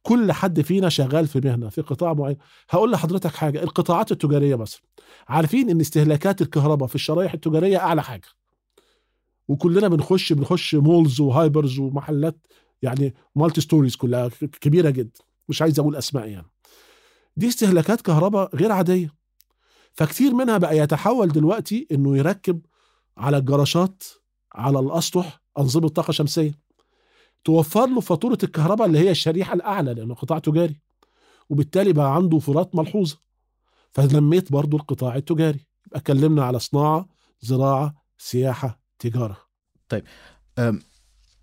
كل حد فينا شغال في مهنة في قطاع معين. هقول لحضرتك حاجة القطاعات التجارية مثلا عارفين إن استهلاكات الكهرباء في الشرايح التجارية أعلى حاجة. وكلنا بنخش بنخش malls و hypers ومحلات يعني multi stories كلها كبيرة جدا مش عايز أقول أسماء يعني. دي استهلاكات كهرباء غير عادية. فكتير منها بقى يتحول دلوقتي إنه يركب على الجراشات على الأسطح أنظمة طاقة شمسية. توفر له فاتورة الكهرباء اللي هي الشريحة الأعلى لأنه قطاع تجاري وبالتالي بقى عنده وفرات ملحوظة. فلميت برضو القطاع التجاري. اتكلمنا على صناعة زراعة سياحة تجارة.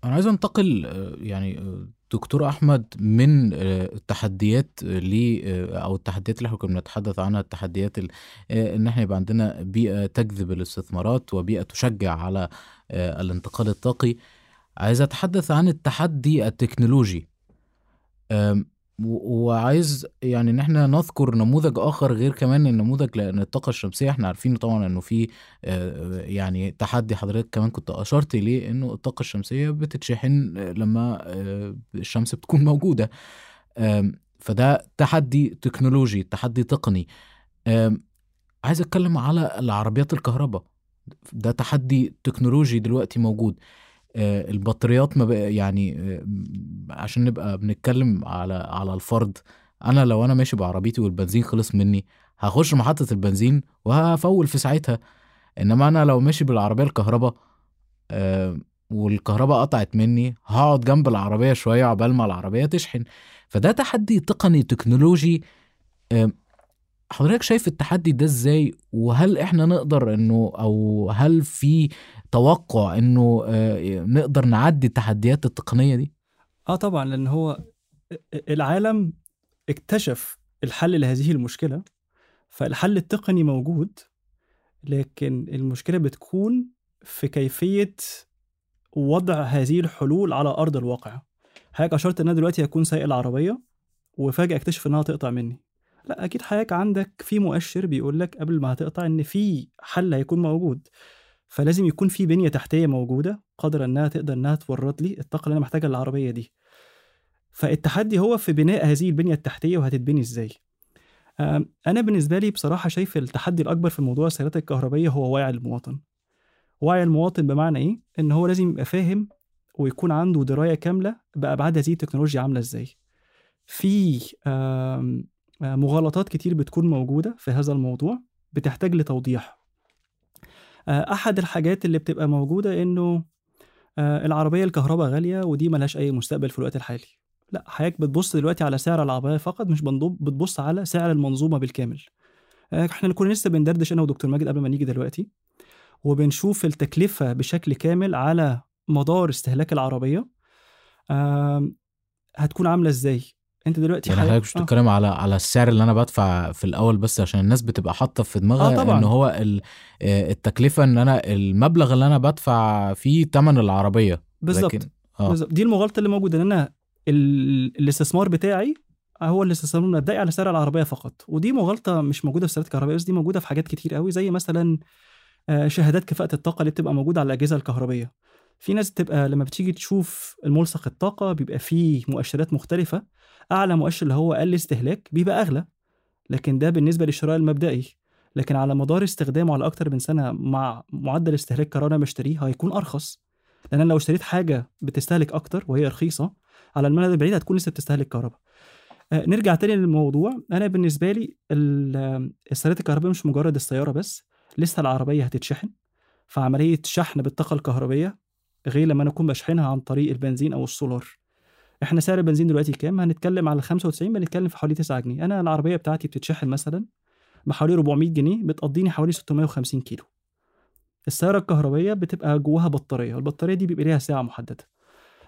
أنا عايز أنتقل آه، يعني آه، دكتور أحمد من آه، التحديات ل أو التحديات اللي إحنا كنا بنتحدث عنها التحديات ال- إن إحنا يبقى عندنا بيئة تجذب الاستثمارات وبيئة تشجع على الانتقال الطاقي. عايز أتحدث عن التحدي التكنولوجي. وعايز يعني إن إحنا نذكر نموذج آخر غير كمان النموذج لأن الطاقة الشمسية إحنا عارفين طبعا إنه في آه، يعني تحدي حضرتك كمان كنت أشرت إليه إنه الطاقة الشمسية بتتشحن لما آه، الشمس بتكون موجودة. فده تحدي تكنولوجي تحدي تقني. عايز أتكلم على العربيات الكهرباء. ده تحدي تكنولوجي دلوقتي موجود. البطاريات ما بقى يعني آه، عشان نبقى بنتكلم على على الفرد أنا لو أنا ماشي بعربيتي والبنزين خلص مني هخش محطة البنزين وهفول في ساعتها. إنما أنا لو ماشي بالعربية الكهرباء آه، والكهرباء قطعت مني هقعد جنب العربية شوية عقبال ما العربية تشحن. فده تحدي تقني تكنولوجي. آه، حضرتك شايف التحدي ده إزاي؟ وهل إحنا نقدر إنه أو هل في توقع إنه آه، نقدر نعدي التحديات التقنية دي؟ آه طبعا لأن هو العالم اكتشف الحل لهذه المشكلة فالحل التقني موجود لكن المشكلة بتكون في كيفية وضع هذه الحلول على أرض الواقع. حضرتك أشرت ان أنا دلوقتي هكون سايق العربية وفجأة اكتشف إنها تقطع مني. لا أكيد حضرتك عندك في مؤشر بيقول لك قبل ما هتقطع إن في حل هيكون موجود. فلازم يكون في بنية تحتية موجودة قادرة إنها تقدر إنها تورد لي الطاقة اللي أنا محتاجها للعربية دي. فالتحدي هو في بناء هذه البنية التحتية وهتتبني إزاي. أنا بالنسبة لي بصراحة شايف التحدي الأكبر في موضوع السيارات الكهربائية هو وعي المواطن. وعي المواطن بمعنى إيه؟ إن هو لازم يبقى فاهم ويكون عنده دراية كاملة بأبعاد هذه التكنولوجيا عاملة إزاي. في آه، مغالطات كتير بتكون موجودة في هذا الموضوع بتحتاج لتوضيح. أحد الحاجات اللي بتبقى موجودة إنه آه، العربية الكهرباء غالية ودي ملهاش أي مستقبل في الوقت الحالي. لا حضرتك بتبص دلوقتي على سعر العربية فقط مش بتبص على سعر المنظومة بالكامل. آه، إحنا كنا لسه بندردش أنا ودكتور ماجد قبل ما نيجي دلوقتي وبنشوف التكلفة بشكل كامل على مدار استهلاك العربية هتكون عاملة إزاي؟ انت دلوقتي يعني حضرتك مش آه. بتتكلم على على السعر اللي أنا بدفع في الأول بس عشان الناس بتبقى حاطة في دماغها آه طبعاً. إن هو آه، التكلفة إن أنا المبلغ اللي أنا بدفع فيه ثمن العربية. بالظبط. لكن آه. بالظبط. دي المغالطة اللي موجودة إن أنا ال... الاستثمار بتاعي هو الاستثمار المبدئي على سعر العربية فقط. ودي مغالطة مش موجودة في سيارات الكهربائية بس دي موجودة في حاجات كتير قوي زي مثلا آه، شهادات كفاءة الطاقة اللي بتبقى موجودة على الأجهزة الكهربيه في ناس بتبقى لما بتيجي تشوف الملصق الطاقة بيبقى فيه مؤشرات مختلفة أعلى مؤشر اللي هو أقل استهلاك بيبقى أغلى لكن ده بالنسبة للشراء المبدئي. لكن على مدار استخدامه على أكتر من سنة مع معدل استهلاك أنا بشتريه هيكون أرخص. لأن أنا لو اشتريت حاجة بتستهلك أكتر وهي رخيصة على المدى البعيد هتكون لسه بتستهلك كهرباء. آه، نرجع تاني للموضوع. أنا بالنسبة لي ال- آه، السيارات الكهربائية مش مجرد السيارة بس لسه العربية هتتشحن. فعملية شحن بالطاقة الكهربيه غير لما أنا أكون بشحنها عن طريق البنزين أو السولار. إحنا سعر البنزين دلوقتي كام؟ هنتكلم على 95 بنتكلم في حوالي 9 جنيه. أنا العربية بتاعتي بتتشحن مثلا بحوالي 400 جنيه بتقضيني حوالي 650 كيلو. السياره الكهربائية بتبقى جواها بطارية البطارية دي بيبقى ليها سعة محددة.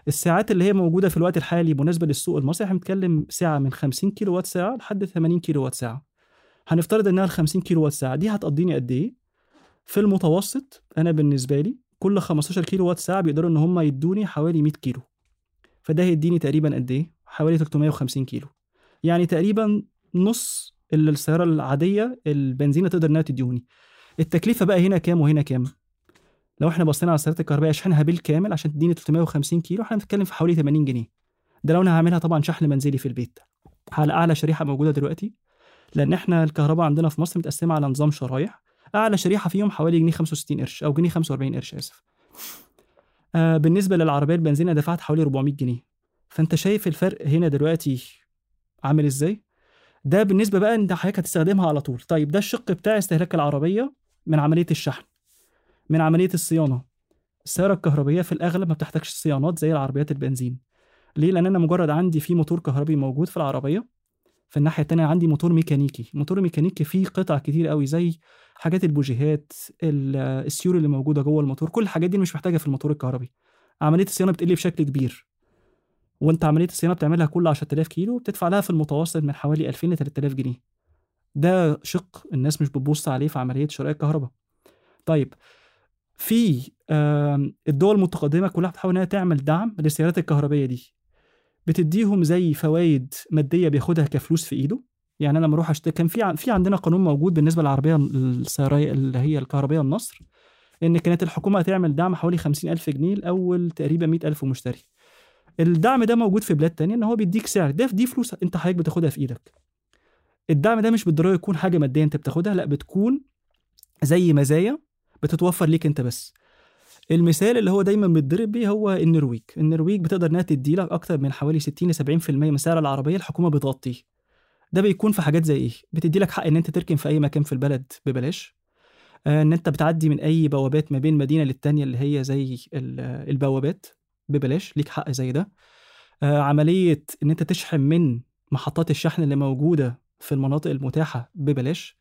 السعات اللي هي موجودة في الوقت الحالي مناسبه للسوق المصري إحنا بنتكلم سعة من 50 كيلو وات ساعة لحد 80 كيلو وات ساعة. هنفترض إنها ال 50 كيلو وات ساعة دي هتقضيني قد إيه؟ في المتوسط أنا بالنسبة لي كل 15 كيلو وات ساعة بيقدروا إن هم يدوني حوالي 100 كيلو. فده هيديني تقريبا قد إيه؟ حوالي 350 كيلو. يعني تقريبا نص اللي السيارة العادية البنزينة تقدر إنها تديهوني. التكلفة بقى هنا كام وهنا كام؟ لو إحنا بصينا على السيارات الكهربائية اشحنها بالكامل عشان تديني 350 كيلو إحنا بنتكلم في حوالي 80 جنيه. ده لو أنا هعملها طبعا شحن منزلي في البيت. على أعلى شريحة موجودة دلوقتي لأن إحنا الكهرباء عندنا في مصر متقسمة على نظام شرايح. أعلى شريحة فيهم حوالي جنيه 65 قرش أو جنيه 45 قرش آسف. آه بالنسبة للعربية البنزين دفعت حوالي 400 جنيه. فأنت شايف الفرق هنا دلوقتي عامل إزاي؟ ده بالنسبة بقى انت حضرتك هتستخدمها على طول. طيب ده الشق بتاع استهلاك العربية من عملية الشحن من عملية الصيانة. السيارة الكهربائية في الأغلب ما بتحتاجش صيانات زي العربيات البنزين. ليه؟ لأن أنا مجرد عندي في موتور كهربي موجود في العربية. في الناحية التانية عندي موتور ميكانيكي. موتور ميكانيكي فيه قطع كتير قوي زي حاجات البوجيهات ال- السيور اللي موجودة جوه الموتور كل الحاجات دي مش محتاجه في الموتور الكهربي. عملية الصيانة بتقل بشكل كبير. وأنت عملية الصيانة بتعملها كل 10000 كيلو بتدفع لها في المتوسط من حوالي 2000 ل 3000 جنيه. ده شق الناس مش بتبص عليه في عملية شراء الكهرباء. طيب في الدول المتقدمة كلها بتحاول إنها تعمل دعم للسيارات الكهربائيه دي. بتديهم زي فوائد مادية بياخدها كفلوس في إيده؟ يعني أنا لما أروح اشتري كان في في عندنا قانون موجود بالنسبة للعربية السيارية اللي هي الكهربائية النصر إن كانت الحكومة هتعمل دعم حوالي 50000 جنيه لأول تقريبا 100000 مشتري. الدعم ده موجود في بلاد تانية إن هو بيديك سعر. ده دي فلوس أنت حضرتك بتاخدها في إيدك. الدعم ده مش بالضرورة يكون حاجة مادية أنت بتاخدها لأ بتكون زي مزايا بتتوفر ليك أنت بس. المثال اللي هو دايما بيتضرب بيه هو النرويج. النرويج بتقدر إنها تدي لك أكتر من حوالي 60 ل 70% من سعر العربية الحكومة بتغطيه. ده بيكون في حاجات زي إيه؟ بتدي لك حق إن أنت تركن في أي مكان في البلد ببلاش. آه، إن أنت بتعدي من أي بوابات ما بين مدينة للتانية اللي هي زي ال- البوابات ببلاش. ليك حق زي ده. آه، عملية إن أنت تشحن من محطات الشحن اللي موجودة في المناطق المتاحة ببلاش.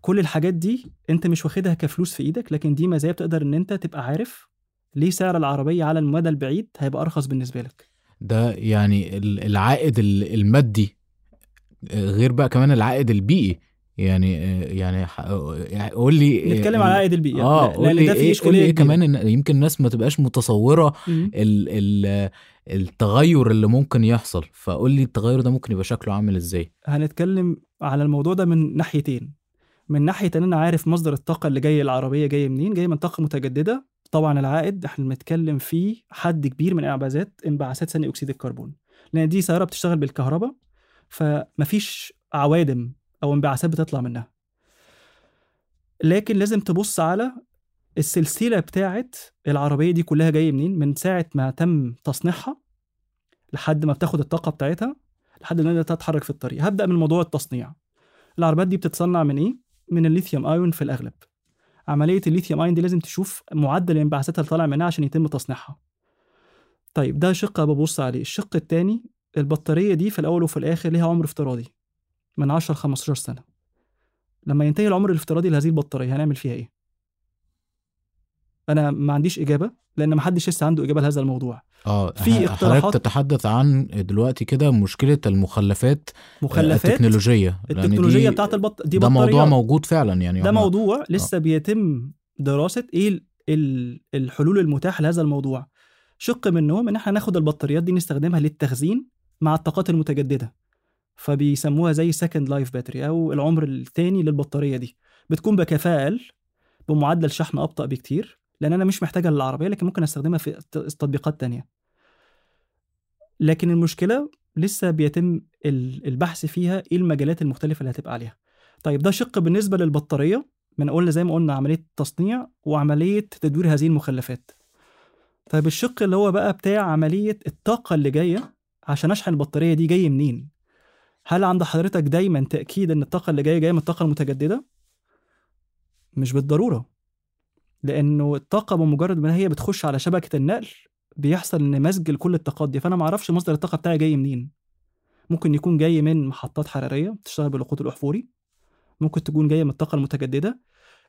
كل الحاجات دي أنت مش واخدها كفلوس في إيدك لكن دي مزايا بتقدر إن أنت تبقى عارف ليه سعر العربية على المدى البعيد هيبقى أرخص بالنسبة لك. ده يعني ال- العائد ال- المادي غير بقى كمان العائد البيئي. يعني يعني قول لي نتكلم على العائد البيئي. آه قول لأن ده إشكالية إيه كبيرة. كمان إن يمكن الناس ما تبقاش متصورة. ال ال التغير اللي ممكن يحصل. فقول لي التغير ده ممكن يبقى شكله عامل إزاي. هنتكلم على الموضوع ده من ناحيتين. من ناحية إن أنا عارف مصدر الطاقة اللي جاي العربية جاي منين جاي من طاقة متجددة. طبعا العائد إحنا بنتكلم فيه حد كبير من إنبعاثات إنبعاثات ثاني أكسيد الكربون. لأن دي سيارة بتشتغل بالكهرباء. فمفيش عوادم أو انبعاثات بتطلع منها. لكن لازم تبص على السلسلة بتاعت العربية دي كلها جاية منين؟ من ساعة ما تم تصنيعها لحد ما بتاخد الطاقة بتاعتها لحد ما تتحرك في الطريق. هبدأ من موضوع التصنيع. العربيات دي بتتصنع من إيه؟ من الليثيوم ايون في الأغلب. عملية الليثيوم ايون دي لازم تشوف معدل الانبعاثات اللي طالع منها عشان يتم تصنيعها. طيب ده شق ببص عليه. الشق الثاني البطارية دي في الأول وفي الآخر ليها عمر افتراضي من 10 ل 15 سنة. لما ينتهي العمر الافتراضي لهذه البطارية هنعمل فيها إيه؟ أنا ما عنديش إجابة لأن ما حدش لسه عنده إجابة لهذا الموضوع. آه في اقتراحات- تتحدث عن دلوقتي كده مشكلة المخلفات مخلفات؟ التكنولوجية التكنولوجيه دي- بتاعت البط دي ده موضوع. موجود فعلا يعني. ده هما- موضوع لسه بيتم دراسة إيه ال- ال- الحلول المتاحة لهذا الموضوع. شق منهم إن إحنا ناخد البطاريات دي نستخدمها للتخزين مع الطاقات المتجددة فبيسموها زي second life battery أو العمر الثاني للبطارية دي. بتكون بكفاءة أقل بمعدل شحن أبطأ بكتير لأن أنا مش محتاجها للعربية لكن ممكن أستخدمها في تطبيقات تانية. لكن المشكلة لسه بيتم ال- البحث فيها إيه المجالات المختلفة اللي هتبقى عليها. طيب ده شق بالنسبة للبطارية. من قلنا زي ما قلنا عملية تصنيع وعملية تدوير هذه المخلفات. طيب الشق اللي هو بقى بتاع عملية الطاقة اللي جاية عشان أشحن البطارية دي جاي منين؟ هل عند حضرتك دايما تأكيد إن الطاقة اللي جاية جاية من الطاقة المتجددة؟ مش بالضرورة لأنه الطاقة بمجرد ما هي بتخش على شبكة النقل بيحصل إن مزج لكل الطاقات دي فأنا ما أعرفش مصدر الطاقة بتاعي جاي منين. ممكن يكون جاي من محطات حرارية بتشتغل بالوقود الأحفوري ممكن تكون جاية من الطاقة المتجددة.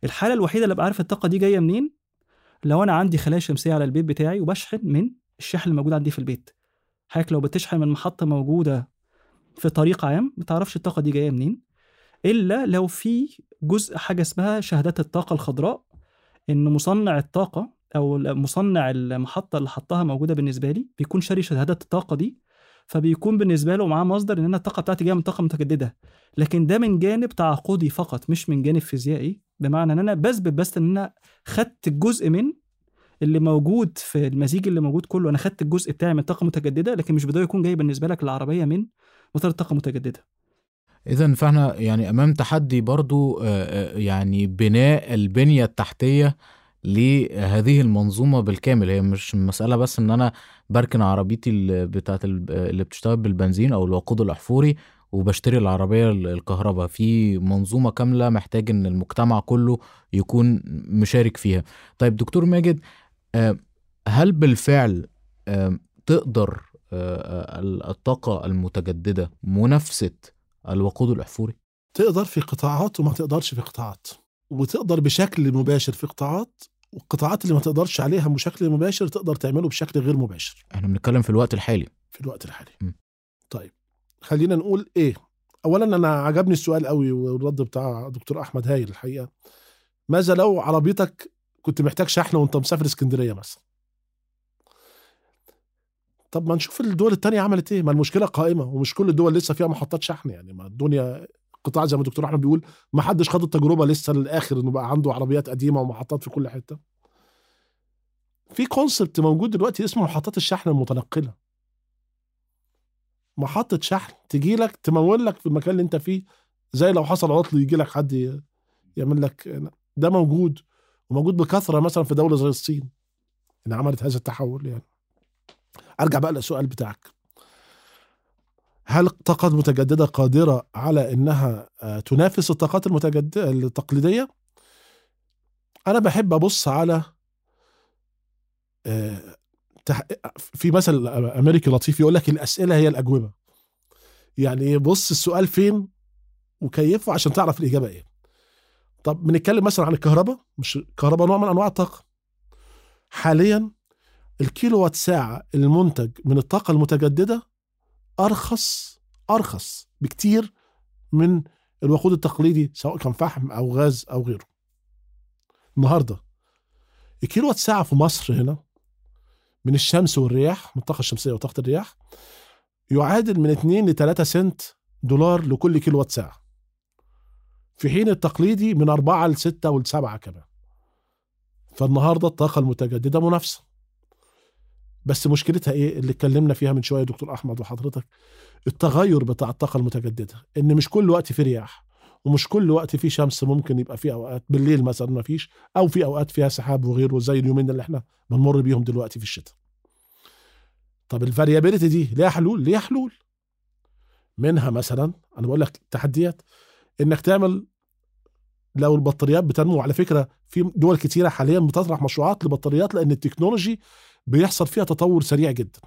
الحالة الوحيدة اللي ابقى عارف الطاقة دي جاية منين؟ لو أنا عندي خلايا شمسية على البيت بتاعي وبشحن من الشاحن الموجود عندي في البيت. حضرتك لو بتشحن من محطة موجودة في طريق عام ما تعرفش الطاقة دي جاية منين إلا لو في جزء حاجة اسمها شهادات الطاقة الخضراء إن مصنع الطاقة أو مصنع المحطة اللي حطها موجودة بالنسبة لي بيكون شاري شهادات الطاقة دي فبيكون بالنسبة له معاه مصدر إن أنا الطاقة بتاعتي جاية من طاقة متجددة. لكن ده من جانب تعاقدي فقط مش من جانب فيزيائي بمعنى إن أنا بثبت بس إن أنا خدت الجزء من اللي موجود في المزيج اللي موجود كله. أنا خدت الجزء بتاعي من طاقة متجددة لكن مش بدايه يكون جاي بالنسبة لك العربية من مصدر طاقة متجددة. إذا فإحنا يعني أمام تحدي برضو آه، آه، يعني بناء البنية التحتية لهذه المنظومة بالكامل. هي مش مسألة بس إن أنا بركن عربيتي ال- اللي بتشتغل بالبنزين أو الوقود الأحفوري وبشتري العربية ال- الكهرباء. في منظومة كاملة محتاج إن المجتمع كله يكون مشارك فيها. طيب دكتور ماجد هل بالفعل آه، تقدر آه، آه، الطاقة المتجددة منافسة الوقود الأحفوري؟ تقدر في قطاعات وما تقدرش في قطاعات وتقدر بشكل مباشر في قطاعات والقطاعات اللي ما تقدرش عليها بشكل مباشر تقدر تعمله بشكل غير مباشر. إحنا بنتكلم في الوقت الحالي. في الوقت الحالي. م. طيب خلينا نقول إيه؟ اولا أنا عجبني السؤال قوي والرد بتاع دكتور أحمد هايل الحقيقة. ماذا لو عربيتك كنت محتاج شحن وانت مسافر اسكندرية مثلا طب ما نشوف الدول التانية عملت إيه؟ ما المشكلة قائمة ومش كل الدول لسه فيها محطات شحن يعني ما الدنيا قطاع زي ما الدكتور أحمد بيقول ما حدش خد التجربة لسه للآخر إنه بقى عنده عربيات قديمة ومحطات في كل حتة. في كونسبت موجود دلوقتي اسمه محطات الشحن المتنقلة. محطة شحن تجي لك تمول لك في المكان اللي انت فيه زي لو حصل عطل يجي لك حد يعمل لك ده موجود. وموجود بكثرة مثلا في دولة زي الصين ان عملت هذا التحول يعني. أرجع بقى للسؤال بتاعك. هل الطاقات المتجددة قادرة على إنها آه، تنافس الطاقات المتجددة التقليدية؟ أنا بحب أبص على آه، في مثل أمريكي لطيف يقول لك الأسئلة هي الأجوبة. يعني بص السؤال فين وكيفه عشان تعرف الإجابة إيه. طب بنتكلم مثلا عن الكهرباء مش الكهرباء نوع من أنواع الطاقة. حاليا الكيلو وات ساعة المنتج من الطاقة المتجددة أرخص أرخص بكتير من الوقود التقليدي سواء كان فحم أو غاز أو غيره. النهارده الكيلو وات ساعة في مصر هنا من الشمس والرياح من الطاقة الشمسية وطاقة الرياح يعادل من 2 ل 3 سنت دولار لكل كيلو وات ساعة. في حين التقليدي من 4 ل 6 ول 7 كمان. فالنهاردة الطاقة المتجددة منافسة. بس مشكلتها إيه اللي اتكلمنا فيها من شوية دكتور أحمد وحضرتك؟ التغير بتاع الطاقة المتجددة. إن مش كل وقت في رياح ومش كل وقت في شمس ممكن يبقى في أوقات. بالليل مثلا ما فيش أو في أوقات فيها سحاب وغيره زي اليومين اللي إحنا بنمر بيهم دلوقتي في الشتاء. طب ال variability دي ليها حلول؟ ليها حلول. منها مثلا أنا بقول لك تحديات. إنك تعمل لو البطاريات بتنمو. على فكرة في دول كتيرة حاليا بتطرح مشروعات لبطاريات لأن ال technology بيحصل فيها تطور سريع جدا.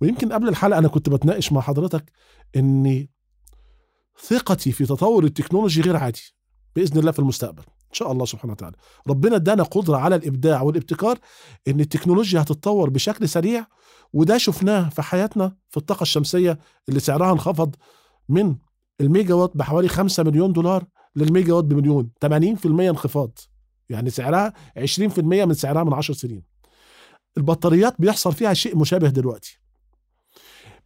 ويمكن قبل الحلقة أنا كنت بتناقش مع حضرتك إن ثقتي في تطور ال technology غير عادي بإذن الله في المستقبل إن شاء الله سبحانه وتعالى. ربنا ادانا قدرة على الإبداع والابتكار إن التكنولوجيا هتتطور بشكل سريع وده شفناه في حياتنا في الطاقة الشمسية اللي سعرها انخفض من الميجا وات بحوالي 5 مليون دولار للميجا وات بمليون 80% انخفاض. يعني سعرها 20% من سعرها من 10 سنين. البطاريات بيحصل فيها شيء مشابه دلوقتي.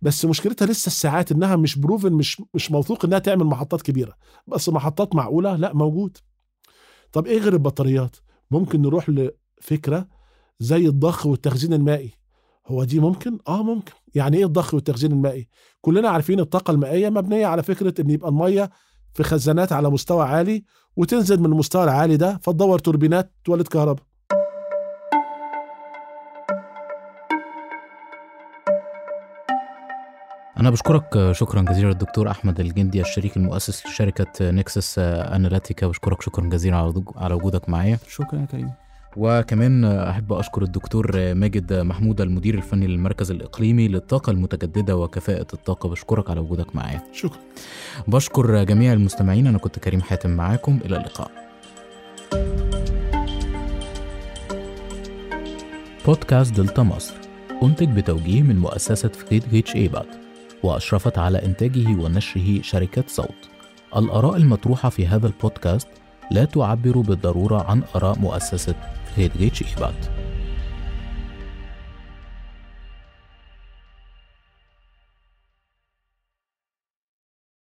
بس مشكلتها لسه الساعات إنها مش بروفن مش مش موثوق إنها تعمل محطات كبيرة. بس محطات معقولة؟ لا موجود. طب إيه غير البطاريات؟ ممكن نروح لفكرة زي الضخ والتخزين المائي. هو دي ممكن؟ آه ممكن. يعني إيه الضخ والتخزين المائي؟ كلنا عارفين الطاقة المائية مبنية على فكرة إن يبقى المية في خزانات على مستوى عالي وتنزل من المستوى العالي ده فتدور توربينات تولد كهرباء. أنا بشكرك. شكرا جزيلا الدكتور أحمد الجندي الشريك المؤسس لشركة نكسس أناليتيكا. بشكرك. شكرا جزيلا على على وجودك معايا. شكرا يا كريم. وكمان أحب أشكر الدكتور ماجد محمود المدير الفني للمركز الإقليمي للطاقة المتجددة وكفاءة الطاقة بشكرك على وجودك معايا. شكرا. بشكر جميع المستمعين أنا كنت كريم حاتم معاكم إلى اللقاء. بودكاست دلتا مصر أنتج بتوجيه من مؤسسة فريدريش إيبرت وأشرفت على إنتاجه ونشره شركة صوت. الآراء المطروحة في هذا البودكاست لا تعبر بالضرورة عن آراء مؤسسة فريدريش إيبرت